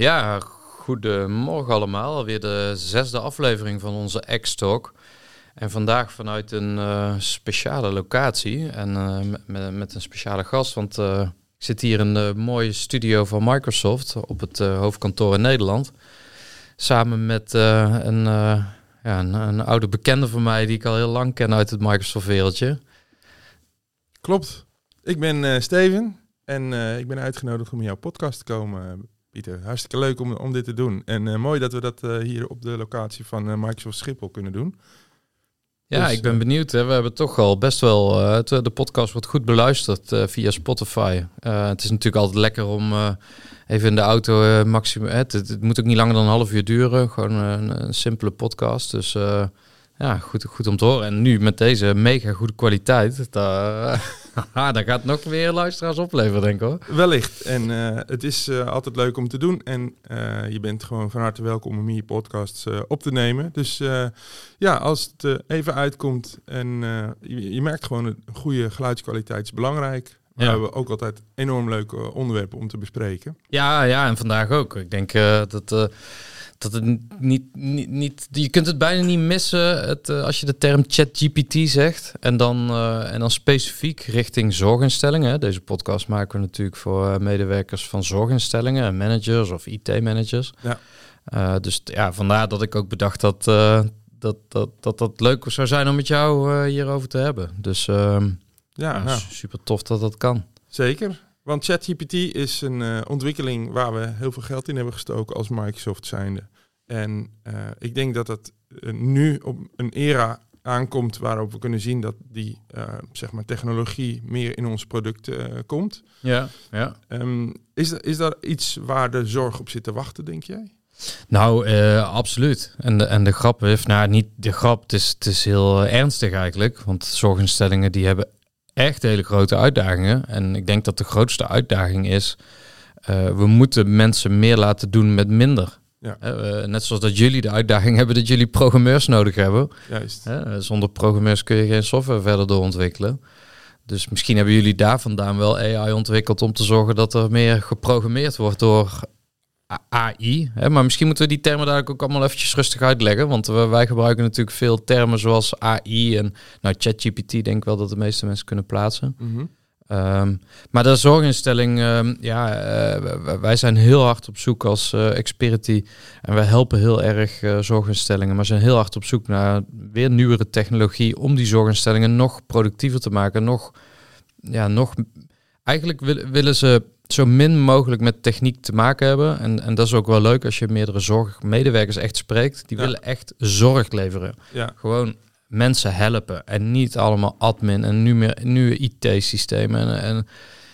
Ja, goedemorgen allemaal. Alweer de zesde aflevering van onze X-Talk. En vandaag vanuit een uh, speciale locatie en uh, met, met, een speciale gast. Want uh, ik zit hier in de mooie studio van Microsoft op het hoofdkantoor in Nederland. Samen met een, ja, een, een, oude bekende van mij die ik al heel lang ken uit het Microsoft-wereldje. Klopt. Ik ben Steven en ik ben uitgenodigd om in jouw podcast te komen, Pieter. Hartstikke leuk om, om dit te doen. En uh, mooi dat we dat uh, hier op de locatie van uh, Microsoft Schiphol kunnen doen. Ja, dus, ik ben benieuwd. Hè. We hebben toch al best wel... de podcast wordt goed beluisterd via Spotify. het is natuurlijk altijd lekker om even in de auto maximum... Het, het, moet ook niet langer dan een half uur duren. Gewoon een, een simpele podcast. Dus ja, goed, goed om te horen. En nu met deze mega goede kwaliteit, daar, dat gaat nog meer luisteraars opleveren, denk ik hoor. Wellicht. En uh, het is uh, altijd leuk om te doen. En uh, je bent gewoon van harte welkom om hier podcasts op te nemen. Dus ja, als het even uitkomt en je, je, merkt gewoon een goede geluidskwaliteit is belangrijk. We ja. hebben ook altijd enorm leuke onderwerpen om te bespreken. Ja, ja, en vandaag ook. Ik denk dat dat het niet, niet, niet, je kunt het bijna niet missen het, uh, als je de term ChatGPT zegt en dan, en dan specifiek richting zorginstellingen. Deze podcast maken we natuurlijk voor medewerkers van zorginstellingen en managers of IT-managers. Ja. dus ja, vandaar dat ik ook bedacht dat, dat, dat, dat dat leuk zou zijn om met jou hierover te hebben. Dus ehm, ja, ja, super tof dat dat kan. Zeker. Want ChatGPT is een uh, ontwikkeling waar we heel veel geld in hebben gestoken als Microsoft zijnde. En uh, ik denk dat het uh, nu op een era aankomt waarop we kunnen zien dat die zeg maar technologie meer in ons product komt. Ja, ja. Um, is, is daar iets waar de zorg op zit te wachten, denk jij? Nou, uh, absoluut. En de, en de grap heeft, nou niet de grap, het is, het is heel ernstig eigenlijk. Want zorginstellingen die hebben echt hele grote uitdagingen. En ik denk dat de grootste uitdaging is, uh, we moeten mensen meer laten doen met minder. Ja. Uh, net zoals dat jullie de uitdaging hebben dat jullie programmeurs nodig hebben. Juist. Uh, zonder programmeurs kun je geen software verder doorontwikkelen. Dus misschien hebben jullie daar vandaan wel AI ontwikkeld om te zorgen dat er meer geprogrammeerd wordt door AI. Hè? Maar misschien moeten we die termen daar ook allemaal eventjes rustig uitleggen. Want wij gebruiken natuurlijk veel termen zoals AI en nou, ChatGPT denk ik wel dat de meeste mensen kunnen plaatsen. Mm um, maar de zorginstelling, um, ja, uh, wij zijn heel hard op zoek als uh, Experity. En wij helpen heel erg uh, zorginstellingen, maar zijn heel hard op zoek naar weer nieuwere technologie om die zorginstellingen nog productiever te maken. Nog, ja, nog, eigenlijk willen ze zo min mogelijk met techniek te maken hebben. En, en dat is ook wel leuk als je meerdere zorgmedewerkers echt spreekt. Die willen echt zorg leveren. Ja. Gewoon mensen helpen. En niet allemaal admin en nu meer nieuwe IT-systemen. En, en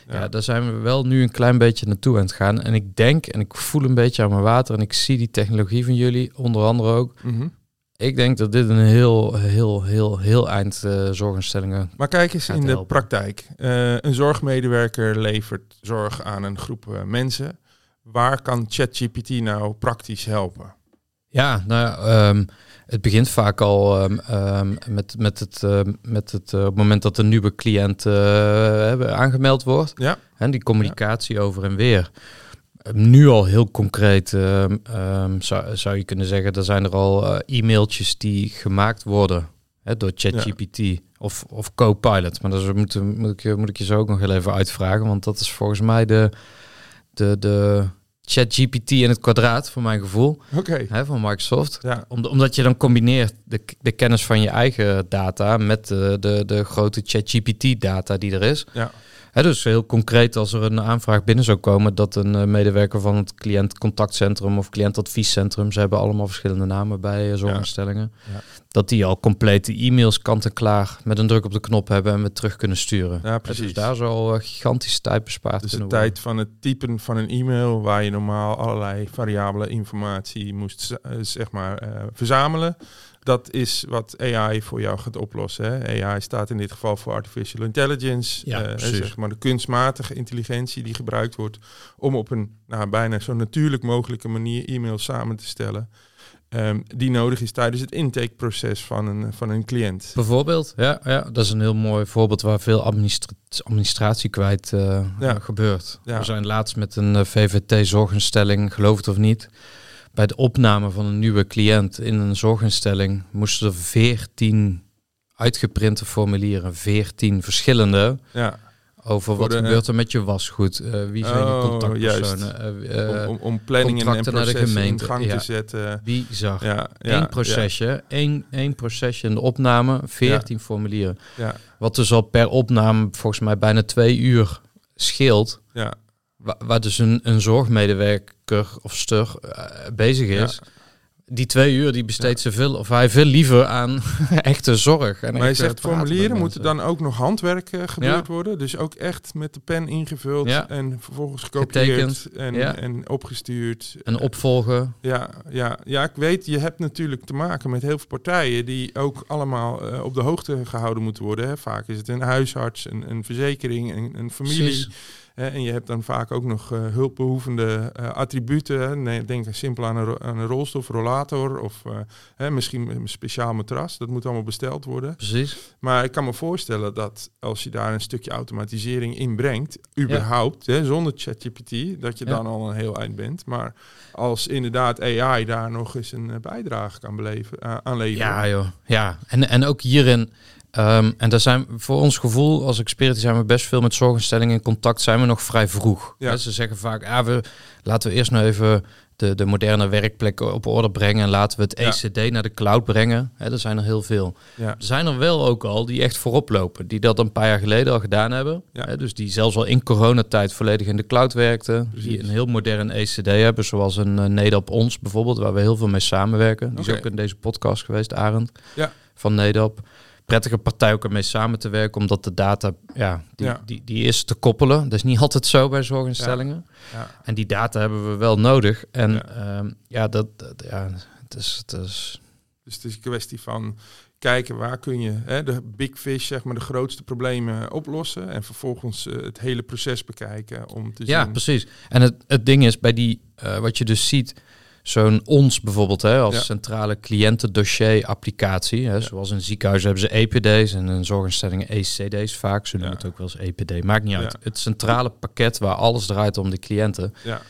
ja. ja. daar zijn we wel nu een klein beetje naartoe aan het gaan. En ik denk en ik voel een beetje aan mijn water. En ik zie die technologie van jullie, onder andere ook. Mm ik denk dat dit een heel, heel, heel, heel eind uh, zorginstellingen. Maar kijk eens in de praktijk. Uh, een zorgmedewerker levert zorg aan een groep uh, mensen. Waar kan ChatGPT nou praktisch helpen? Ja, nou, um, het begint vaak al um, um, met, met het, met het op het moment dat een nieuwe cliënt aangemeld wordt. Ja. En die communicatie ja. over en weer nu al heel concreet ehm, ehm, zou, zou je kunnen zeggen, er zijn er al uh, e-mailtjes die gemaakt worden hè, door ChatGPT of, of Copilot. Maar dat moet, moet, ik, moet ik je zo ook nog heel even uitvragen, want dat is volgens mij de, de, de ChatGPT in het kwadraat, voor mijn gevoel, okay. hè, van Microsoft. Ja. omdat je dan combineert de, de kennis van je eigen data met de, de, de grote ChatGPT-data die er is. Ja dus heel concreet, als er een aanvraag binnen zou komen, dat een uh, medewerker van het cliëntcontactcentrum of cliëntadviescentrum, ze hebben allemaal verschillende namen bij uh, zorginstellingen, ja. dat die al complete e-mails kant en klaar met een druk op de knop hebben en we terug kunnen sturen. Ja, precies. Dus daar zal uh, gigantische tijd bespaard dus de tijd van het typen van een e-mail, waar je normaal allerlei variabele informatie moest zeg maar verzamelen dat is wat AI voor jou gaat oplossen. Hè? AI staat in dit geval voor artificial intelligence, ja, uh, zeg maar de kunstmatige intelligentie die gebruikt wordt om op een nou, bijna zo natuurlijk mogelijke manier e-mails samen te stellen. ehm, die nodig is tijdens het intakeproces van een, van een cliënt. Bijvoorbeeld, ja, ja, dat is een heel mooi voorbeeld waar veel administra administratie kwijt uh, Ja. gebeurt. Ja. We zijn laatst met een eh, VVT-zorginstelling, geloof het of niet, bij de opname van een nieuwe cliënt in een zorginstelling moesten er 14 uitgeprinte formulieren, 14 verschillende, Ja, over Voor wat de- gebeurt er met je wasgoed, eh, wie zijn Oh, je contactpersonen, eh, eh, om, om, om planningen en naar de processen in gemeente, gang ja. te zetten. bizar. Ja, ja, Eén procesje, één, één procesje in de opname, 14 formulieren. Ja, Wat dus al per opname volgens mij bijna twee uur scheelt. ja, Wa- Waar, dus een, een zorgmedewerker of stur eh, bezig is. Die twee uur die besteedt ze veel, of hij veel liever aan echte zorg. En Maar je zegt formulieren moeten dan ook nog handwerk eh, gebeurd worden. Dus ook echt met de pen ingevuld Ja. en vervolgens gekopieerd en, Ja. en opgestuurd. En opvolgen. Ja, ja, ja, ik weet, je hebt natuurlijk te maken met heel veel partijen die ook allemaal eh, op de hoogte gehouden moeten worden. Hè. Vaak is het een huisarts, een, een verzekering, een, een familie. Precies. En je hebt dan vaak ook nog eh, hulpbehoevende eh, attributen. denk simpel aan een, aan een rolstoel of rollator of eh, hè, misschien een speciaal matras. Dat moet allemaal besteld worden. Precies. Maar ik kan me voorstellen dat als je daar een stukje automatisering in brengt, überhaupt, hè, zonder ChatGPT, dat je Ja. dan al een heel eind bent. Maar als inderdaad AI daar nog eens een bijdrage kan beleven, aan leveren. Ja, joh. Ja, en, en ook hierin. Ehm, en daar zijn voor ons gevoel als experten zijn we best veel met zorginstellingen in contact. Zijn we nog vrij vroeg. Ja. Ze zeggen vaak, ah, we, laten we eerst nou even de, de moderne werkplekken op orde brengen. En laten we het Ja. ECD naar de cloud brengen. Hè, er zijn er heel veel. Ja. Er zijn er wel ook al die echt voorop lopen. Die dat een paar jaar geleden al gedaan hebben. Ja. Hè, dus die zelfs al in coronatijd volledig in de cloud werkten. Die een heel modern ECD hebben. Zoals een uh, Nedap Ons bijvoorbeeld. Waar we heel veel mee samenwerken. Die is ook in deze podcast geweest, Arend. Ja. Van Nedap. Prettige partij ook om mee samen te werken. Omdat de data, ja, die, Ja. Die, die is te koppelen. Dat is niet altijd zo bij zorginstellingen. Ja. En die data hebben we wel nodig. En Ja. ja, ja dat, dat ja, het is... Het is Dus het is een kwestie van kijken waar kun je hè, de big fish, zeg maar, de grootste problemen oplossen. En vervolgens eh, het hele proces bekijken om te Ja, zien. precies. En het, het ding is, bij die, eh, wat je dus ziet, zo'n ons bijvoorbeeld, hè, als Ja. centrale cliëntendossier applicatie, hè, zoals in ziekenhuizen hebben ze EPD's en in zorginstellingen ECD's vaak, ze noemen Ja. het ook wel eens EPD, maakt niet uit. Het centrale pakket waar alles draait om de cliënten, Ja,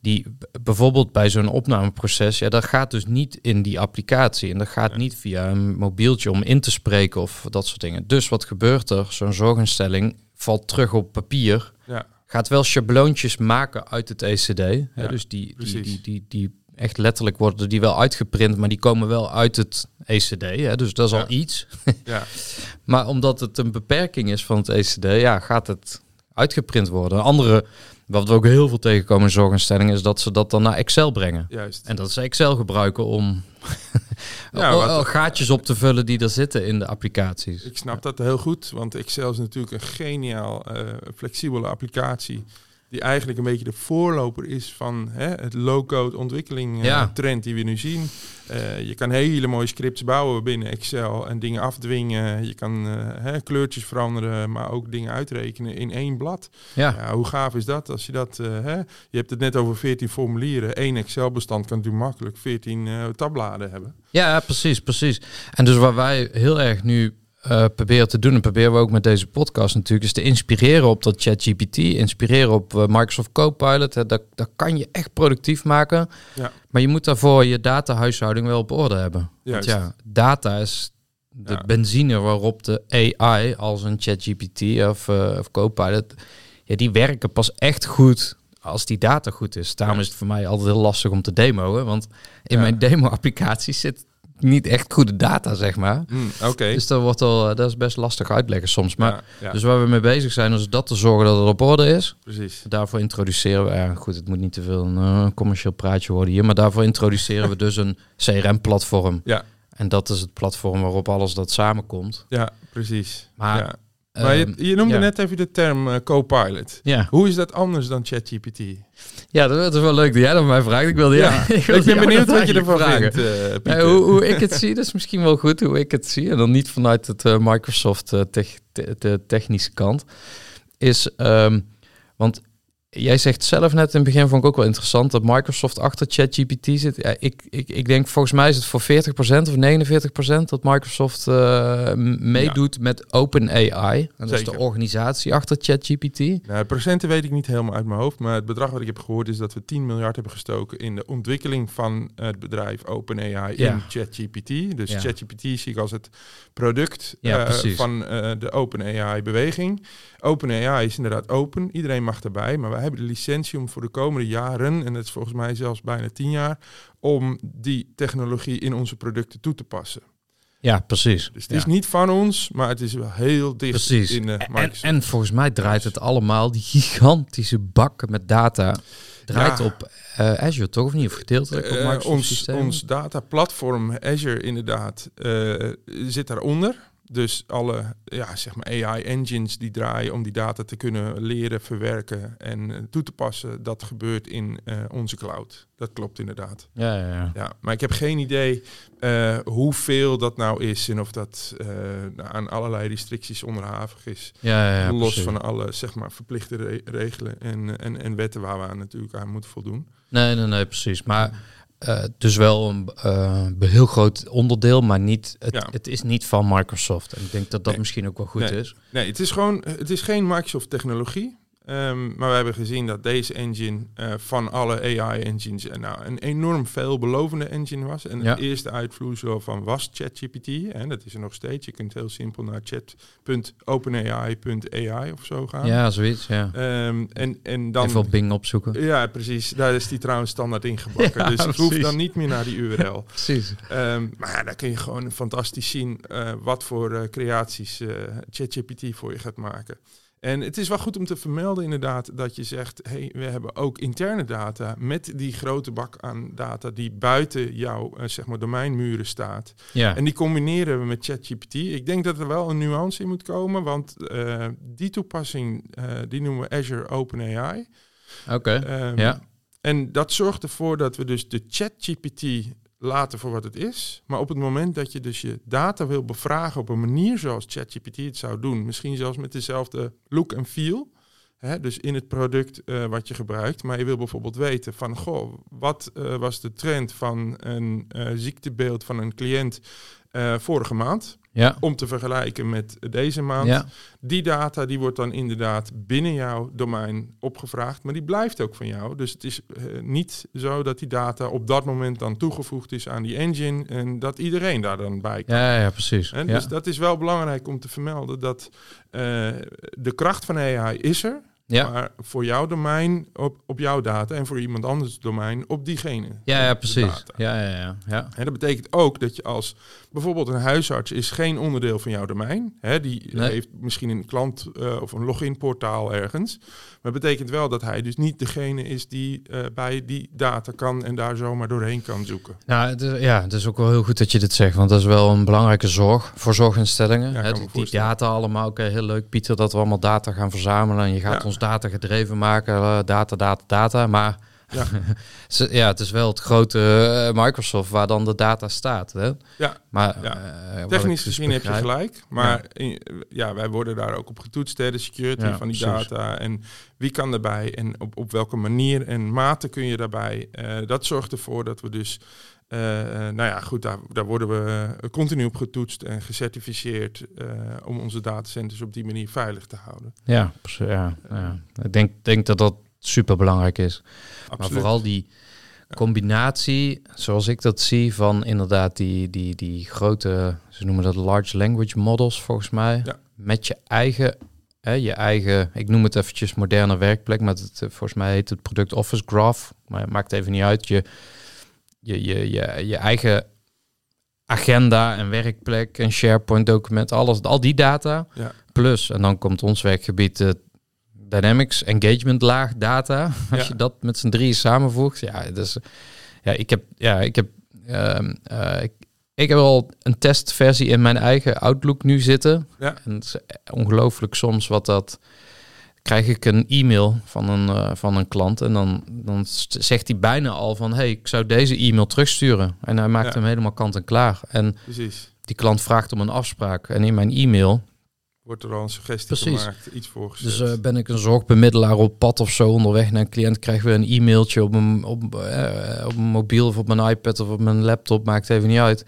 die bijvoorbeeld bij zo'n opnameproces, ja, dat gaat dus niet in die applicatie en dat gaat niet via een mobieltje om in te spreken of dat soort dingen. Dus wat gebeurt er? Zo'n zorginstelling valt terug op papier ja, gaat wel schabloontjes maken uit het ECD. Hè, dus die, die, die, die echt letterlijk worden die wel uitgeprint, maar die komen wel uit het ECD. Hè, dus dat is Ja. al iets. ja, Maar omdat het een beperking is van het ECD, ja, gaat het uitgeprint worden. Een andere, wat we ook heel veel tegenkomen in zorginstellingen, is dat ze dat dan naar Excel brengen. juist. En dat ze Excel gebruiken om Ja, o- wat- o- gaatjes op te vullen die er zitten in de applicaties. Ik snap dat heel goed, want Excel is natuurlijk een geniaal eh, flexibele applicatie. Die eigenlijk een beetje de voorloper is van hè, het low-code ontwikkeling eh, Ja. trend die we nu zien. Eh, je kan hele mooie scripts bouwen binnen Excel en dingen afdwingen. Je kan eh, hè, kleurtjes veranderen, maar ook dingen uitrekenen in één blad. Ja, Ja, hoe gaaf is dat als je dat... hè, je hebt het net over 14 formulieren. Eén Excel-bestand kan natuurlijk makkelijk 14 eh, tabbladen hebben. Ja, precies, precies. En dus wat wij heel erg nu eh, proberen te doen, en proberen we ook met deze podcast natuurlijk, is te inspireren op dat ChatGPT, inspireren op eh, Microsoft Copilot. Hè, dat, dat kan je echt productief maken. Ja. Maar je moet daarvoor je datahuishouding wel op orde hebben. Juist. Want ja, data is de Ja. benzine waarop de AI, als een ChatGPT of, eh, of Copilot, ja, die werken pas echt goed als die data goed is. Daarom Ja. is het voor mij altijd heel lastig om te demoen, want in mijn demo-applicatie zit niet echt goede data, zeg maar. Hmm, Oké. Dus dat wordt al, dat is best lastig uitleggen soms. Maar Ja, ja, dus waar we mee bezig zijn, is dat te zorgen dat het op orde is. precies. Daarvoor introduceren we, ja, goed, het moet niet te veel een eh, commercieel praatje worden hier, maar daarvoor introduceren we dus een CRM-platform. Ja. En dat is het platform waarop alles dat samenkomt. Ja, precies. Maar. Maar je, Ehm, je noemde ja. net even de term eh, co-pilot. Ja. Hoe is dat anders dan ChatGPT? ja, dat is wel leuk dat jij dat mij vraagt. Ik wilde, ja, ik, ben benieuwd wat je ervan vragen. vindt, eh, Pieter. hoe, hoe ik het zie, dat is misschien wel goed hoe ik het zie. En dan niet vanuit het eh, Microsoft eh, tech- te- de technische kant. Is, ehm, want jij zegt zelf net in het begin, vond ik ook wel interessant, dat Microsoft achter ChatGPT zit. Ja, ik, ik, ik denk, volgens mij is het voor 40% of 49% dat Microsoft uh, meedoet met OpenAI. Dat is de organisatie achter ChatGPT. Nou, procenten weet ik niet helemaal uit mijn hoofd, maar het bedrag wat ik heb gehoord is dat we 10 miljard hebben gestoken in de ontwikkeling van het bedrijf OpenAI in ChatGPT. Dus ChatGPT zie ik als het product uh, van uh, de OpenAI-beweging. OpenAI is inderdaad open, iedereen mag erbij, maar wij hebben de licentie om voor de komende jaren, en dat is volgens mij zelfs bijna tien jaar, om die technologie in onze producten toe te passen. Ja, precies. Dus het is niet van ons, maar het is wel heel dicht precies. in de en, en, volgens mij draait het allemaal, die gigantische bakken met data, draait op uh, Azure toch of niet? Of gedeeltelijk op eh, Microsoft uh, ons, ons dataplatform Azure inderdaad uh, zit daaronder. Dus alle ja, zeg maar AI-engines die draaien om die data te kunnen leren, verwerken en uh, toe te passen, dat gebeurt in uh, onze cloud. Dat klopt inderdaad. Ja, ja, ja. ja maar ik heb geen idee uh, hoeveel dat nou is en of dat nou, aan allerlei restricties onderhavig is. Ja, ja, ja Los precies. van alle zeg maar, verplichte re regelen en, en, en wetten waar we aan natuurlijk aan moeten voldoen. Nee, nee, nee, precies. Maar uh, dus wel een uh, heel groot onderdeel, maar niet, het, ja. het, is niet van Microsoft. En ik denk dat dat nee. misschien ook wel goed nee. is. Nee, het is gewoon, het is geen Microsoft technologie. Um, maar we hebben gezien dat deze engine uh, van alle AI-engines nou, een enorm veelbelovende engine was. En ja. het eerste uitvloeisel van was ChatGPT. En dat is er nog steeds. Je kunt heel simpel naar chat.openai.ai of zo gaan. Ja, zoiets. Ja. Um, en, en dan, Even op Bing opzoeken. Ja, precies. Daar is die trouwens standaard ingebakken. ja, dus ik hoef dan niet meer naar die URL. precies. Um, maar daar kun je gewoon fantastisch zien uh, wat voor uh, creaties ChatGPT voor je gaat maken. En het is wel goed om te vermelden inderdaad dat je zegt, hey, we hebben ook interne data met die grote bak aan data die buiten jouw uh, zeg maar domeinmuren staat. Ja. En die combineren we met ChatGPT. Ik denk dat er wel een nuance in moet komen, want uh, die toepassing uh, die noemen we Azure OpenAI. Oké. Okay. Um, ja. En dat zorgt ervoor dat we dus de ChatGPT laten voor wat het is. Maar op het moment dat je dus je data wil bevragen op een manier zoals ChatGPT het zou doen, misschien zelfs met dezelfde look en feel, hè, dus in het product uh, wat je gebruikt, maar je wil bijvoorbeeld weten van, goh, wat uh, was de trend van een uh, ziektebeeld van een cliënt vorige maand? Ja. Om te vergelijken met deze maand. Ja. Die data die wordt dan inderdaad binnen jouw domein opgevraagd, maar die blijft ook van jou. Dus het is uh, niet zo dat die data op dat moment dan toegevoegd is aan die engine en dat iedereen daar dan bij kan. Ja, ja precies. En. Dus dat is wel belangrijk om te vermelden dat uh, de kracht van AI is er. Ja. Maar voor jouw domein op, op jouw data en voor iemand anders domein op diegene. Ja, ja precies. Ja, ja, ja, ja. En dat betekent ook dat je als bijvoorbeeld een huisarts is geen onderdeel van jouw domein. Hè, die Nee. heeft misschien een klant uh, of een login-portaal ergens. Maar het betekent wel dat hij dus niet degene is die uh, bij die data kan en daar zomaar doorheen kan zoeken. Nou, het is, ja, het is ook wel heel goed dat je dit zegt, want dat is wel een belangrijke zorg voor zorginstellingen. Ja, Hè, die, die data allemaal, oké, heel leuk Pieter, dat we allemaal data gaan verzamelen en je gaat Ja. ons data gedreven maken, uh, data, data, data, maar Ja. Ja, het is wel het grote uh, Microsoft waar dan de data staat. Hè? Ja, Maar Ja. uh, ik Technisch dus gezien heb je gelijk, maar ja. ja, wij worden daar ook op getoetst, hè, de security Ja, van die precies. data en wie kan daarbij en op, op welke manier en mate kun je daarbij. Eh, dat zorgt ervoor dat we dus, eh, eh, nou ja, goed, daar, daar worden we eh, continu op getoetst en gecertificeerd eh, om onze datacenters op die manier veilig te houden. Ja, ja, ja. ik denk, denk dat dat super belangrijk is. Maar vooral die combinatie, zoals ik dat zie, van inderdaad die, die, die grote, ze noemen dat large language models volgens mij, Ja. met je eigen, hè, je eigen, ik noem het eventjes moderne werkplek, maar het, eh, volgens mij heet het product Office Graph, maar het maakt even niet uit, je, je, je, je, je eigen agenda en werkplek en SharePoint document, alles, al die data, Ja. plus, en dan komt ons werkgebied, eh, Dynamics engagement laag data. Als Ja. je dat met z'n drieën samenvoegt. Ja, dus, ja, ik heb, ja, ik heb, eh, ik, ik heb al een testversie in mijn eigen Outlook nu zitten. Ja. En het is ongelooflijk soms wat dat. Krijg ik een e-mail van een, eh, van een klant en dan, dan zegt hij bijna al van... hey, ik zou deze e-mail terugsturen. En hij maakt Ja. hem helemaal kant en klaar. En Precies. die klant vraagt om een afspraak. En in mijn e-mail wordt er al een suggestie Precies. gemaakt, iets voor Dus eh, ben ik een zorgbemiddelaar op pad of zo onderweg naar een cliënt, krijg weer een e-mailtje op mijn, op, eh, op mijn mobiel of op mijn iPad of op mijn laptop, maakt even niet uit.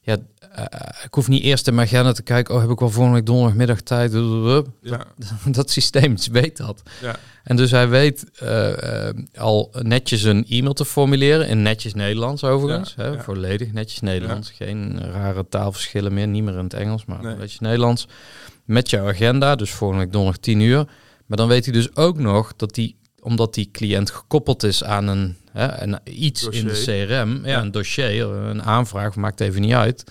Ja, eh, ik hoef niet eerst in mijn agenda te kijken, oh heb ik wel volgende week donderdagmiddag tijd. ja, Dat systeem weet dat. ja, En dus hij weet al netjes een e-mail te formuleren, in netjes Nederlands overigens. Ja, hè. Volledig netjes Nederlands. Geen rare taalverschillen meer, niet meer in het Engels, maar Nee. netjes Nederlands. Met jouw agenda, dus volgende week donderdag 10 uur. Maar dan weet hij dus ook nog dat die, omdat die cliënt gekoppeld is aan een, hè, een iets in de. CRM, ja, Ja. een dossier, een aanvraag, maakt even niet uit.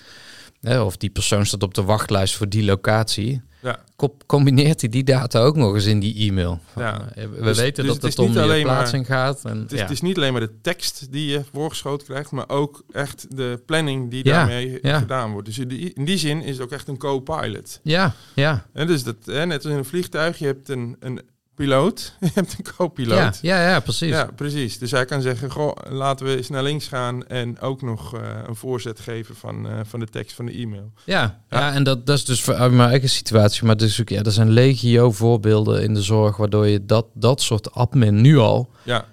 Hè, of die persoon staat op de wachtlijst voor die locatie. Ja. Co- combineert hij die data ook nog eens in die e-mail. Ja. eh, we Dus- weten dus dat het om maar- plaatsing gaat. En, Het is, ja. het is niet alleen maar de tekst die je voorgeschoten krijgt, maar ook echt de planning die daarmee gedaan wordt. Dus in die, in die zin is het ook echt een co-pilot. ja, ja. En dus dat, hè, net als in een vliegtuig, je hebt een, een piloot, je hebt een co-piloot. Ja, ja, ja, precies. Ja, precies. Dus hij kan zeggen, goh, laten we eens naar links gaan en ook nog eh, een voorzet geven van, eh, van de tekst van de e-mail. Ja, Ja. ja. en dat, dat is dus uit mijn eigen situatie. Maar dus ook, ja, er zijn legio voorbeelden in de zorg waardoor je dat, dat soort admin nu al. Ja,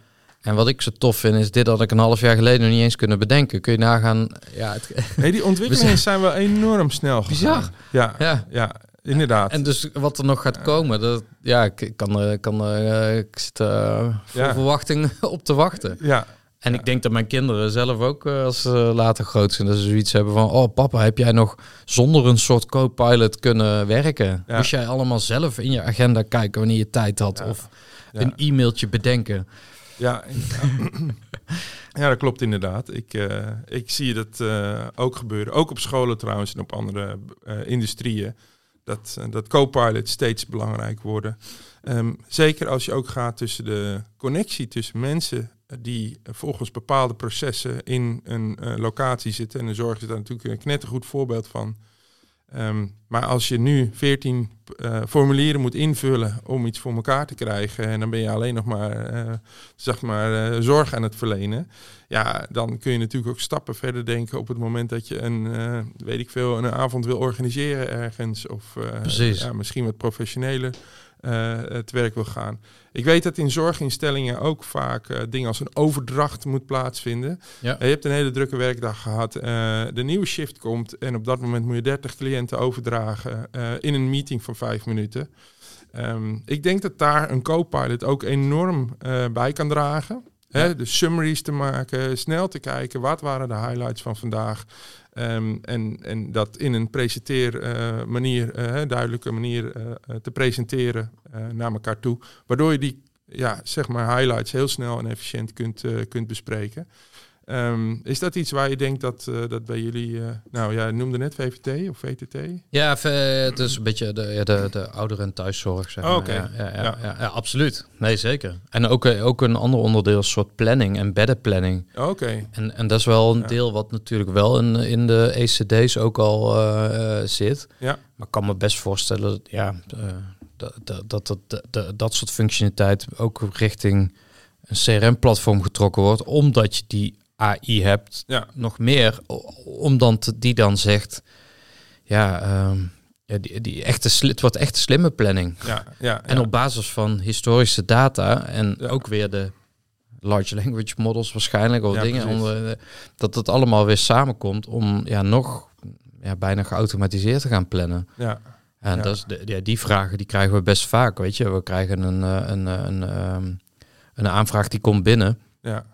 En wat ik zo tof vind, is dit had ik een half jaar geleden nog niet eens kunnen bedenken. Kun je nagaan. Ja, het, nee, die ontwikkelingen zijn wel enorm snel gegaan. Bizar. Ja, ja. ja, inderdaad. En dus wat er nog gaat komen, dat, ja, ik kan, eh, kan, eh, ik zit eh, vol Ja. verwachting op te wachten. ja, En Ja. ik denk dat mijn kinderen zelf ook, als ze later groot zijn, dat ze zoiets hebben van... Oh papa, heb jij nog zonder een soort co-pilot kunnen werken? Ja. Moest jij allemaal zelf in je agenda kijken wanneer je tijd had? Of een e-mailtje bedenken? Ja, ja, dat klopt inderdaad. Ik, eh, ik zie dat ook gebeuren. Ook op scholen trouwens en op andere industrieën. Dat, eh, dat co-pilots steeds belangrijk worden. Ehm, zeker als je ook gaat tussen de connectie tussen mensen die volgens bepaalde processen in een eh, locatie zitten. En de zorg is daar natuurlijk een knettergoed voorbeeld van. Ehm, maar als je nu 14 eh, formulieren moet invullen om iets voor elkaar te krijgen en dan ben je alleen nog maar, eh, zeg maar eh, zorg aan het verlenen, ja, dan kun je natuurlijk ook stappen verder denken op het moment dat je een, eh, weet ik veel, een avond wil organiseren ergens of eh, ja, misschien wat professioneler eh, het werk wil gaan. Ik weet dat in zorginstellingen ook vaak dingen als een overdracht moet plaatsvinden. Ja. Je hebt een hele drukke werkdag gehad. eh, de nieuwe shift komt en op dat moment moet je 30 cliënten overdragen in een meeting van vijf minuten. Ehm, ik denk dat daar een co-pilot ook enorm bij kan dragen. Hè, Ja. de summaries te maken, snel te kijken, wat waren de highlights van vandaag. Ehm, en, en dat in een presenteer eh, manier, eh, duidelijke manier eh, te presenteren naar elkaar toe. Waardoor je die ja, zeg maar highlights heel snel en efficiënt kunt, kunt bespreken. Ehm, is dat iets waar je denkt dat, eh, dat bij jullie, eh, nou ja, noemde net VVT of VTT? Ja, het is een beetje de, de, de ouder- en thuiszorg, zeg Oh, maar. Ja, ja, ja, Ja. absoluut. Nee, zeker. En ook, eh, ook een ander onderdeel, is een soort planning, embedded planning. Oké, En, en dat is wel een deel wat natuurlijk wel in, in de ECD's ook al zit. ja, Maar ik kan me best voorstellen dat, ja, dat, dat, dat, dat, dat, dat soort functionaliteit ook richting een CRM-platform getrokken wordt, omdat je die AI hebt, ja, nog meer, om dan te, die dan zegt, ja, ehm, ja die, die echte, het wordt echt slimme planning. ja, ja. En ja. op basis van historische data en Ja. ook weer de large language models waarschijnlijk, of dingen, onder, dat het allemaal weer samenkomt om ja, nog ja, bijna geautomatiseerd te gaan plannen. ja, En dat is de, ja, die vragen die krijgen we best vaak, weet je. We krijgen een, eh, een, eh, een, ehm, een aanvraag die komt binnen. ja,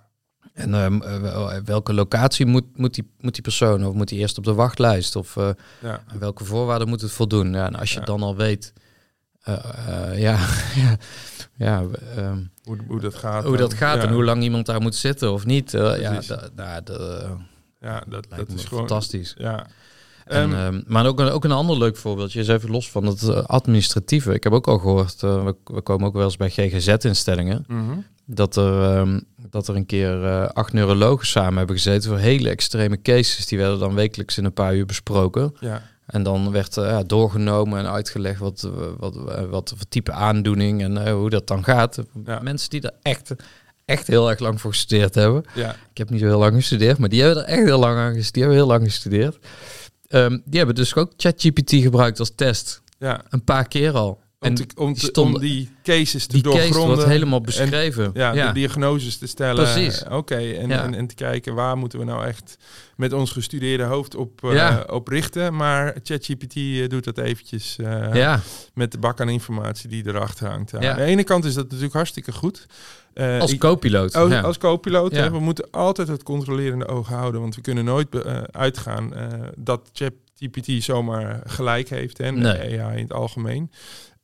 En ehm, eh, wel- welke locatie moet, moet, die, moet die persoon? Of moet die eerst op de wachtlijst? Of eh, ja, aan welke voorwaarden moet het voldoen? Ja, en als je Ja. dan al weet... eh, eh, ja, ja, ja ehm, hoe, hoe dat gaat. hoe dat gaat en hoe lang iemand daar moet zitten of niet. eh, ja, Precies. da, da, da- Ja, dat, lijkt dat me is gewoon... fantastisch. Ja. En, Ehm, ehm, maar ook een, ook een ander leuk voorbeeldje is even los van het eh, administratieve. Ik heb ook al gehoord, eh, we, we komen ook wel eens bij GGZ-instellingen, mhm. dat er, ehm, dat er een keer eh, acht neurologen samen hebben gezeten voor hele extreme cases. Die werden dan wekelijks in een paar uur besproken. Ja, En dan werd doorgenomen en uitgelegd wat, wat, wat, voor type aandoening en hoe dat dan gaat. Ja. Mensen die er echt, echt heel erg lang voor gestudeerd hebben. ja, Ik heb niet zo heel lang gestudeerd, maar die hebben er echt heel lang aan gestudeerd. Die hebben heel lang gestudeerd. Ehm, die hebben dus ook ChatGPT gebruikt als test. Ja. Een paar keer al. Om, te- om, die te- stonden- om die cases te die case doorgronden. wordt helemaal beschreven. Ja, ja. de diagnoses te stellen. Precies. Oké, en, Ja. en, en te kijken waar moeten we nou echt met ons gestudeerde hoofd op, eh, op richten. Maar ChatGPT eh, doet dat eventjes eh, met de bak aan informatie die erachter hangt. Aan de ene kant is dat natuurlijk hartstikke goed. Eh, als co-piloot. als, ja. als co-piloot, Ja. we moeten altijd het controlerende oog houden. Want we kunnen nooit eh, uitgaan eh, dat ChatGPT zomaar gelijk heeft. En Nee. AI in het algemeen.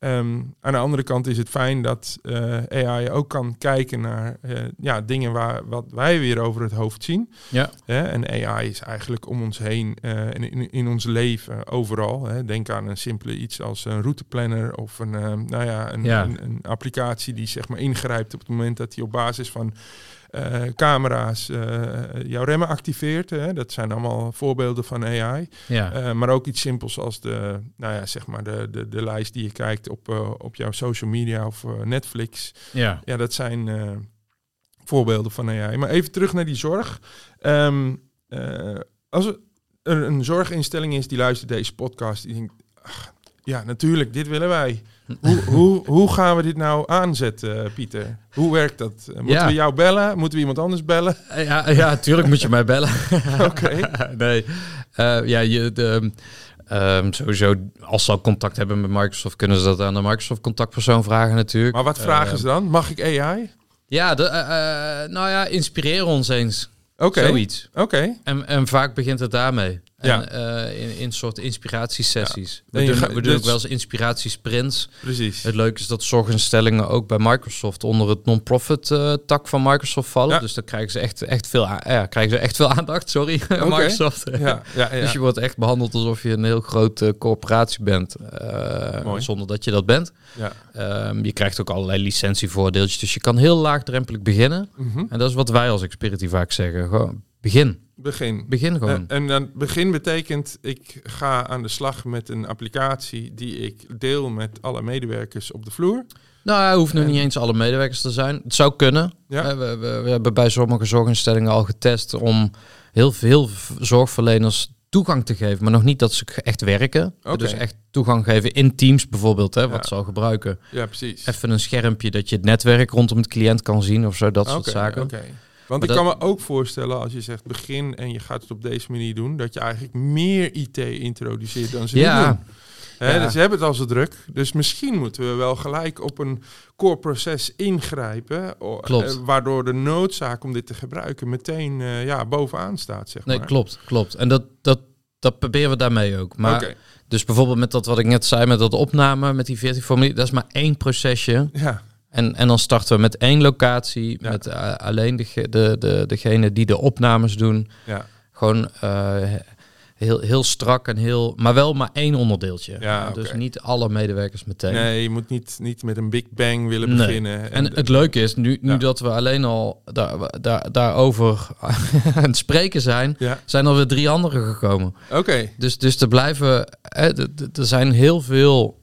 Ehm, aan de andere kant is het fijn dat eh, AI ook kan kijken naar eh, ja, dingen waar wat wij weer over het hoofd zien. Ja. En AI is eigenlijk om ons heen eh, in, in, ons leven overal. Hè? Denk aan een simpele iets als een routeplanner of een, nou ja, een, Ja. Een, een applicatie die zeg maar ingrijpt op het moment dat hij op basis van eh, camera's eh, jouw remmen activeert. Hè? Dat zijn allemaal voorbeelden van AI. ja. Eh, maar ook iets simpels als de, nou ja, zeg maar de, de, de lijst die je kijkt op, op jouw social media of Netflix. ja. Ja, dat zijn voorbeelden van AI. Maar even terug naar die zorg. Ehm, eh, als er een, een zorginstelling is die luistert deze podcast, die denkt, ach, ja, natuurlijk, dit willen wij. Hoe, hoe, hoe gaan we dit nou aanzetten, eh, Pieter? Hoe werkt dat? Eh, Moeten Ja. we jou bellen? Moeten we iemand anders bellen? Ja, ja, tuurlijk moet je mij bellen. Oké. nee. Eh, ja, je, de, ehm, sowieso, als ze al contact hebben met Microsoft, kunnen ze dat aan de Microsoft contactpersoon vragen natuurlijk. Maar wat vragen Eh, ze dan? Mag ik AI? Ja, de, eh, eh, nou ja, inspireer ons eens. Oké. Zoiets. Oké. En, en vaak begint het daarmee. Ja. Eh, in, in soort inspiratiesessies. We doen, we doen dus- ook wel eens inspiratiesprints. Precies. Het leuke is dat zorginstellingen ook bij Microsoft onder het non-profit eh, tak van Microsoft vallen. Ja. Dus dan krijgen ze echt, echt, veel, ja, krijgen ze echt veel aandacht. Sorry, Microsoft. Ja, ja, ja. Dus je wordt echt behandeld alsof je een heel grote corporatie bent. eh, zonder dat je dat bent. ja. Ehm, je krijgt ook allerlei licentievoordeeltjes. Dus je kan heel laagdrempelig beginnen. Mhm. En dat is wat wij als Experity vaak zeggen. Gewoon, begin. Begin. Begin gewoon. En, en dan begin betekent, ik ga aan de slag met een applicatie die ik deel met alle medewerkers op de vloer. Nou, hij hoeft nog En- niet eens alle medewerkers te zijn. Het zou kunnen. Ja. Eh, We, we, we hebben bij sommige zorginstellingen al getest om heel veel zorgverleners toegang te geven, maar nog niet dat ze echt werken. Oké. Dus echt toegang geven in Teams bijvoorbeeld, hè, wat Ja. ze al gebruiken. Ja, precies. Even een schermpje dat je het netwerk rondom het cliënt kan zien of zo, dat soort zaken. oké. Want Maar ik dat- kan me ook voorstellen, als je zegt begin en je gaat het op deze manier doen, dat je eigenlijk meer IT introduceert dan ze Ja, doen. Hè, Ja. Dus ze hebben het al zo druk. Dus misschien moeten we wel gelijk op een core proces ingrijpen. Klopt. eh, waardoor de noodzaak om dit te gebruiken meteen eh, ja, bovenaan staat. Zeg nee, maar. klopt, klopt. En dat, dat, dat proberen we daarmee ook. Maar dus bijvoorbeeld met dat wat ik net zei, met dat opname, met die 14 formulieren, dat is maar één procesje. ja. En, en dan starten we met één locatie, Ja. met eh, alleen de, de, de, degene die de opnames doen. ja. Gewoon eh, heel, heel strak en heel, maar wel maar één onderdeeltje. Ja, Dus oké. niet alle medewerkers meteen. Nee, je moet niet, niet met een big bang willen Nee. beginnen. En het leuke is, nu, nu Ja. dat we alleen al daar, daar, daarover aan het spreken zijn, Ja, zijn er weer drie anderen gekomen. oké. Dus, dus er blijven, er zijn heel veel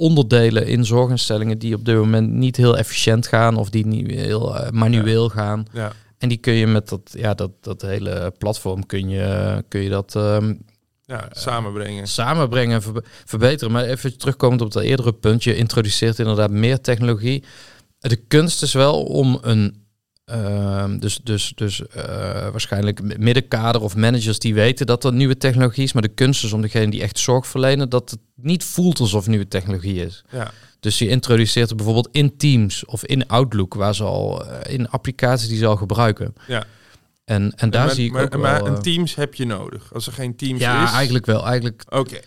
onderdelen in zorginstellingen die op dit moment niet heel efficiënt gaan of die niet heel eh, manueel gaan. Ja, En die kun je met dat, ja, dat, dat hele platform kun je, kun je dat ehm, ja samenbrengen. samenbrengen en verbe- verbeteren. Maar even terugkomend op dat eerdere punt, je introduceert inderdaad meer technologie. De kunst is wel om een, ehm, dus, dus, dus eh, waarschijnlijk middenkader of managers die weten dat er nieuwe technologie is, maar de kunst is om degene die echt zorg verlenen, dat het niet voelt alsof nieuwe technologie is. Ja, Dus je introduceert het bijvoorbeeld in Teams of in Outlook, waar ze al eh, in applicaties die ze al gebruiken. ja. En, en daar maar, zie ik maar, ook maar wel... een eh, Teams heb je nodig. Als er geen Teams ja, is... eigenlijk wel. Eigenlijk Oké.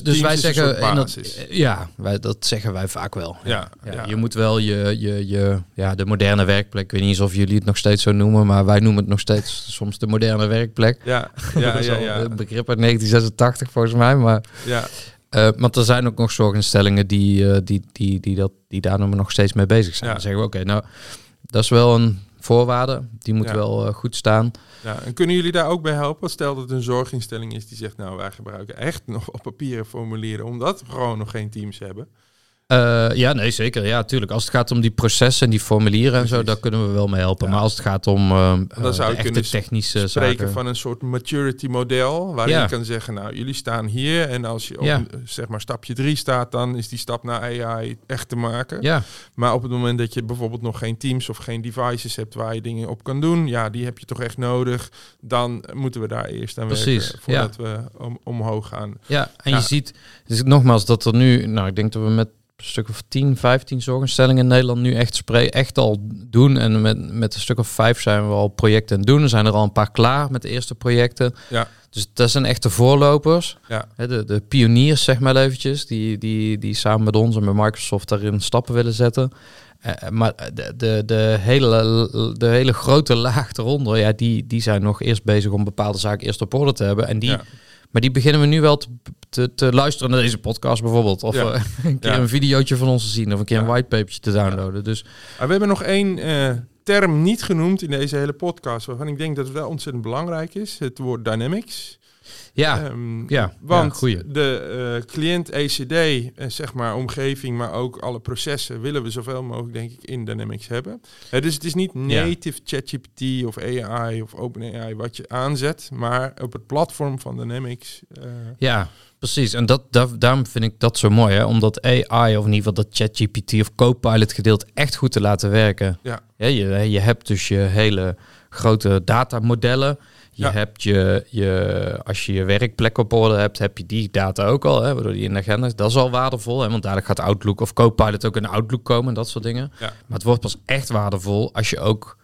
Dus, Dus wij zeggen dat, ja, wij, dat zeggen wij vaak wel. Ja, Ja, ja. Je moet wel je, je, je, ja, de moderne werkplek. Ik weet niet eens of jullie het nog steeds zo noemen, maar wij noemen het nog steeds soms de moderne werkplek. Ja, ja, dat is ja, ja. een begrip uit 1986 volgens mij. Maar, ja. eh want er zijn ook nog zorginstellingen die, eh, die, die, die, dat, die daar nog steeds mee bezig zijn. Ja. Dan zeggen we, oké, nou, dat is wel een voorwaarde. Die moet Ja. wel eh, goed staan. Ja, en kunnen jullie daar ook bij helpen? Stel dat het een zorginstelling is die zegt, nou wij gebruiken echt nog op papieren formulieren, omdat we gewoon nog geen teams hebben. Uh, ja, nee, zeker. Ja, tuurlijk. Als het gaat om die processen en die formulieren en zo, daar kunnen we wel mee helpen. Ja. Maar als het gaat om uh, Dan zou je echte kunnen technische spreken zaken... van een soort maturity model. Waar Ja. je kan zeggen, nou, jullie staan hier. En als je op Ja. zeg maar stapje drie staat, dan is die stap naar AI echt te maken. Ja, Maar op het moment dat je bijvoorbeeld nog geen teams of geen devices hebt waar je dingen op kan doen, ja, die heb je toch echt nodig. Dan moeten we daar eerst aan Precies, werken voordat we om, omhoog gaan. ja, en je ziet, dus nogmaals, dat er nu, nou, ik denk dat we met een stuk of 10, 15 zorginstellingen in Nederland nu echt spray, echt al doen. En met, met een stuk of vijf zijn we al projecten aan het doen. Er zijn er al een paar klaar met de eerste projecten. Ja. Dus dat zijn echte voorlopers. Ja. Hè, de, de pioniers, zeg maar eventjes, die, die, die samen met ons en met Microsoft daarin stappen willen zetten. Eh, maar de, de, de, hele, de hele grote laag eronder, ja, die, die zijn nog eerst bezig om bepaalde zaken eerst op orde te hebben. En die, Ja. Maar die beginnen we nu wel te, te, te luisteren naar deze podcast bijvoorbeeld. Of Ja. eh, een keer Ja. een videootje van ons te zien. Of een keer een whitepapertje te downloaden. Dus we hebben nog één eh, term niet genoemd in deze hele podcast, waarvan ik denk dat het wel ontzettend belangrijk is. Het woord dynamics. Ja, Ehm, ja, Want ja, goeie. de eh, cliënt ECD, eh, zeg maar omgeving, maar ook alle processen willen we zoveel mogelijk denk ik in Dynamics hebben. Eh, dus het is niet Ja. native ChatGPT of AI of OpenAI wat je aanzet, maar op het platform van Dynamics. Ja, precies. En dat, dat, daarom vind ik dat zo mooi. Hè? Omdat AI, of in ieder geval dat ChatGPT of Copilot gedeelte echt goed te laten werken. Ja. je, je hebt dus je hele grote datamodellen. Je Ja. hebt je, je, als je je werkplek op orde hebt, heb je die data ook al, hè, waardoor die in de agenda is. Dat is al waardevol, hè, want dadelijk gaat Outlook of Copilot ook in Outlook komen en dat soort dingen. Ja. Maar het wordt pas echt waardevol als je ook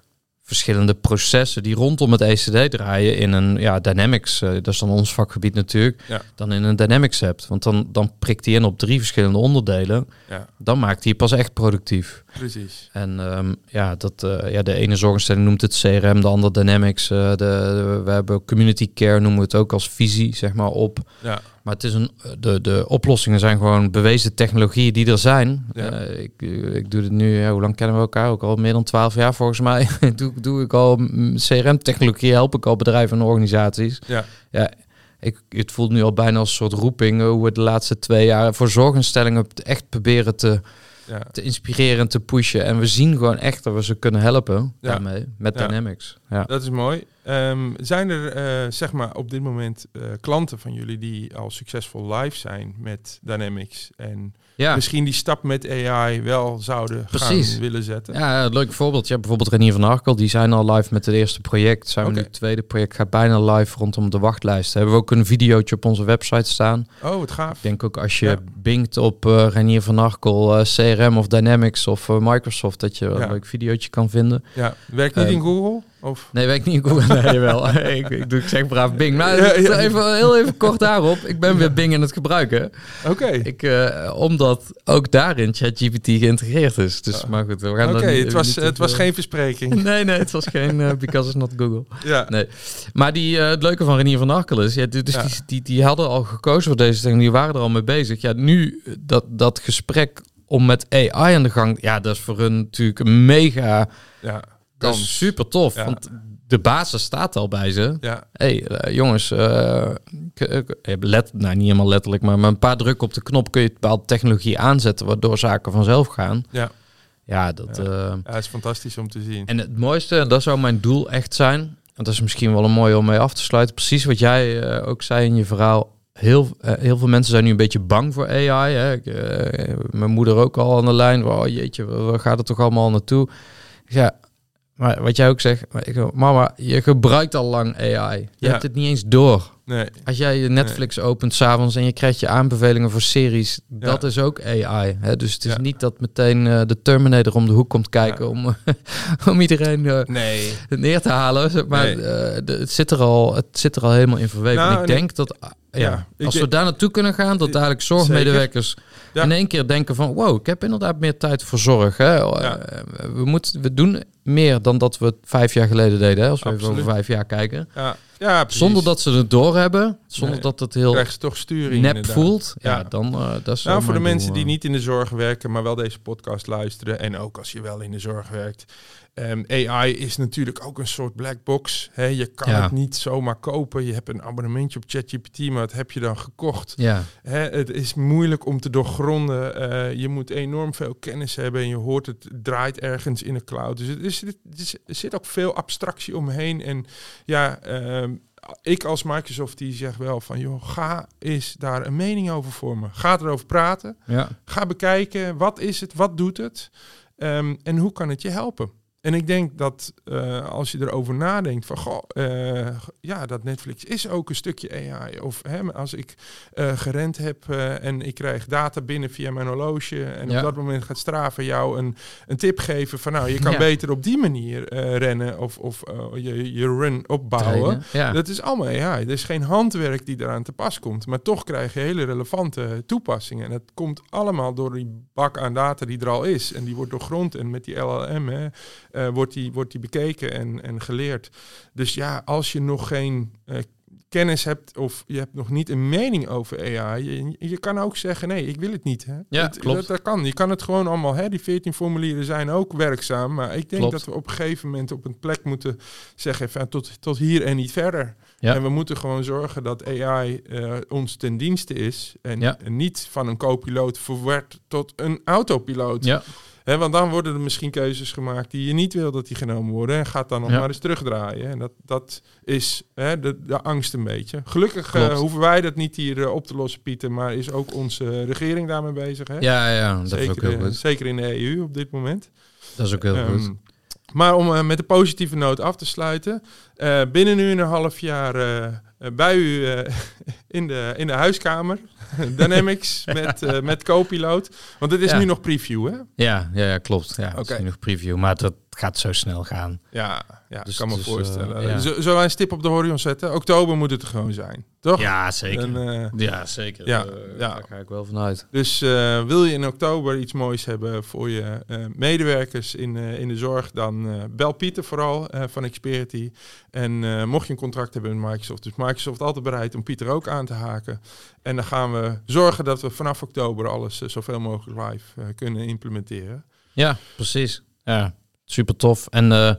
verschillende processen die rondom het ECD draaien in een ja, Dynamics, eh, dat is dan ons vakgebied natuurlijk, Ja. dan in een Dynamics hebt. Want dan, dan prikt hij in op drie verschillende onderdelen. ja, Dan maakt hij pas echt productief. precies. En ehm, ja, dat, eh, ja, de ene zorginstelling noemt het CRM, de andere Dynamics. eh, de, de- we hebben community care, noemen we het ook als visie, zeg maar, op. Ja, Maar het is een, de, de oplossingen zijn gewoon bewezen technologieën die er zijn. Ja. Eh, ik, ik doe dit nu, ja, hoe lang kennen we elkaar? Ook al meer dan twaalf jaar volgens mij. doe, doe ik al mm, CRM-technologie, help ik al bedrijven en organisaties. ja, Ja, ik, het voelt nu al bijna als een soort roeping eh, hoe we de laatste twee jaar voor zorginstellingen echt proberen te, ja. te inspireren en te pushen. En we zien gewoon echt dat we ze kunnen helpen Ja. daarmee, met Ja. Dynamics. Ja. Dat is mooi. Ehm, zijn er, eh, zeg maar, op dit moment eh, klanten van jullie die al succesvol live zijn met Dynamics en Ja. misschien die stap met AI wel zouden Precies. gaan willen zetten? Ja, een leuk voorbeeld. Je hebt bijvoorbeeld Renier van Arkel. Die zijn al live met het eerste project. Zijn we nu het tweede project gaat bijna live rondom de wachtlijst. Hebben we ook een videootje op onze website staan. Oh, wat gaaf. Ik denk ook als je Ja. bingt op eh Renier van Arkel, eh, CRM of Dynamics of eh, Microsoft, dat je Ja. een leuk videootje kan vinden. Ja, werkt niet in Google? Of? Nee, weet ik niet goed. Nee, wel. ik, ik, doe, ik zeg braaf Bing. Maar Ja, ja. Even, heel even kort daarop. Ik ben weer Bing aan het gebruiken. Oké. Ik, eh, omdat ook daarin ChatGPT geïntegreerd is. Dus, Ah. maar goed, we gaan Oké, het was, het was veel- geen verspreking. Nee, nee, het was geen eh, because it's not Google. Ja, Nee. Maar die, eh, het leuke van Renier van Arkel is, ja, dus Ja. Die, die, die hadden al gekozen voor deze dingen, die waren er al mee bezig. Ja, nu eh, dat, dat gesprek om met AI aan de gang, ja, dat is voor hun natuurlijk een mega, ja. Dat Kans. is super tof. Ja. Want de basis staat al bij ze. Ja, hey, eh, jongens, eh, let, nou niet helemaal letterlijk, maar met een paar drukken op de knop kun je bepaalde technologie aanzetten, waardoor zaken vanzelf gaan. ja. Ja, dat. Ja. ja, het is fantastisch om te zien. en het mooiste, dat zou mijn doel echt zijn, en dat is misschien wel een mooie om mee af te sluiten, precies wat jij ook zei in je verhaal. Heel, heel veel mensen zijn nu een beetje bang voor AI. Hè. Ik, mijn moeder ook al aan de lijn. Oh jeetje, waar gaat het toch allemaal naartoe? Ja, maar wat jij ook zegt, mama, je gebruikt al lang AI. Je Ja. hebt het niet eens door. Nee, Als jij je Netflix opent s'avonds en je krijgt je aanbevelingen voor series, dat is ook AI. Hè? Dus het is Ja. niet dat meteen eh, de Terminator om de hoek komt kijken om, om iedereen eh, nee. neer te halen. Maar Nee. eh, de- het, zit er al, het zit er al helemaal in verweven. Nou, ik en denk dat, ah, ja, als we daar naartoe kunnen gaan, dat dadelijk zorgmedewerkers in één keer denken van, wow, ik heb inderdaad meer tijd voor zorg. Hè? We, moeten, we doen meer dan dat we vijf jaar geleden deden, hè? als we even Absoluut. over vijf jaar kijken. Ja, ja precies. Zonder dat ze het doorhebben, zonder Nee. dat het heel krijg je toch sturing nep inderdaad. voelt. Ja, Ja. dan eh, dat is Nou, voor de mensen die eh. niet in de zorg werken, maar wel deze podcast luisteren. En ook als je wel in de zorg werkt. Um, AI is natuurlijk ook een soort black box. Je kan Ja. het niet zomaar kopen. Je hebt een abonnementje op ChatGPT, maar wat heb je dan gekocht? Ja, het is moeilijk om te doorgronden. Eh, je moet enorm veel kennis hebben en je hoort het draait ergens in de cloud. Dus het is, het is- er zit ook veel abstractie omheen. En ja, ehm, ik als Microsoft die zeg wel van, joh, ga eens daar een mening over vormen. Ga erover praten. ja. Ga bekijken, wat is het, wat doet het Ehm, en hoe kan het je helpen? En ik denk dat eh, als je erover nadenkt van, goh, eh, ja, dat Netflix is ook een stukje AI. Of hè, als ik eh, gerend heb en ik krijg data binnen via mijn horloge en Ja. op dat moment gaat Strava jou een, een tip geven van, nou, je kan Ja. beter op die manier rennen of, of je, je run opbouwen. Ja. Dat is allemaal AI. Er is geen handwerk die eraan te pas komt. Maar toch krijg je hele relevante toepassingen. En dat komt allemaal door die bak aan data die er al is. En die wordt doorgrond. En met die LLM hè, eh, wordt, die, wordt die bekeken en, en geleerd. Dus ja, als je nog geen eh, kennis hebt of je hebt nog niet een mening over AI, je, je kan ook zeggen nee, ik wil het niet. Hè. Ja, Het- klopt. Dat, dat kan. Je kan het gewoon allemaal. Hè. Die 14 formulieren zijn ook werkzaam, maar ik denk Klopt. dat we op een gegeven moment op een plek moeten zeggen van tot, tot hier en niet verder. Ja. En we moeten gewoon zorgen dat AI eh, ons ten dienste is en, Ja. en niet van een co-piloot verward tot een autopiloot. ja, Want dan worden er misschien keuzes gemaakt die je niet wil dat die genomen worden. En gaat dan nog Ja. maar eens terugdraaien. En dat, dat is de, de angst een beetje. Gelukkig eh, hoeven wij dat niet hier eh, op te lossen, Pieter. Maar is ook onze regering daarmee bezig. Hè? ja, ja, dat is ook zeker, heel eh, goed. zeker in de EU op dit moment. Dat is ook heel Ehm, goed. maar om eh, met een positieve noot af te sluiten. eh, binnen nu een half jaar eh, eh, bij u eh, in, de, in de huiskamer. Dynamics met, eh met Copilot. Want het is Ja. nu nog preview, hè? Ja, ja, ja, klopt. Ja, Oké. is nu nog preview, maar dat gaat zo snel gaan. Ja, ja Dus- ik kan me dus, voorstellen. eh, ja. Z- Zullen wij een stip op de horizon zetten? Oktober moet het er gewoon zijn, toch? Ja, zeker. En, eh, ja, zeker. ja, Eh, ja. Daar ga ik wel vanuit. Dus eh, wil je in oktober iets moois hebben voor je eh, medewerkers in, eh, in de zorg, dan eh, bel Pieter vooral eh, van Xperity. En eh, mocht je een contract hebben met Microsoft, dus Microsoft altijd bereid om Pieter ook aan te haken. En dan gaan we zorgen dat we vanaf oktober alles zoveel mogelijk live eh, kunnen implementeren. Ja, precies. Ja, super tof. En eh,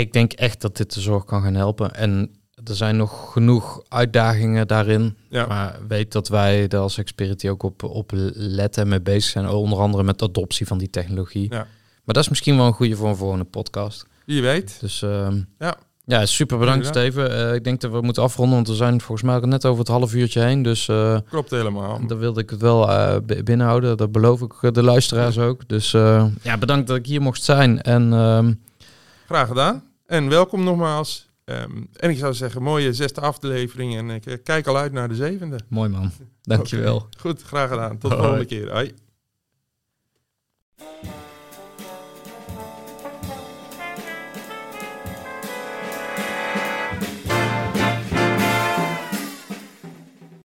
ik, denk echt dat dit de zorg kan gaan helpen. En er zijn nog genoeg uitdagingen daarin. Ja, Maar weet dat wij er als Xperity ook op, op letten en mee bezig zijn. Onder andere met de adoptie van die technologie. Ja. Maar dat is misschien wel een goede voor een volgende podcast. wie weet. Dus ehm, Ja. Ja, super bedankt. Steven. Eh, ik denk dat we moeten afronden, want we zijn volgens mij net over het half uurtje heen. Dus eh Klopt helemaal. dan wilde ik het wel eh, binnenhouden. Dat beloof ik de luisteraars ook. Dus ja, bedankt dat ik hier mocht zijn. En ehm, Graag gedaan. En welkom nogmaals. Ehm, en ik zou zeggen, mooie zesde aflevering. En ik kijk al uit naar de zevende. mooi man. Dankjewel. Goed, graag gedaan. Tot de volgende keer. Hoi.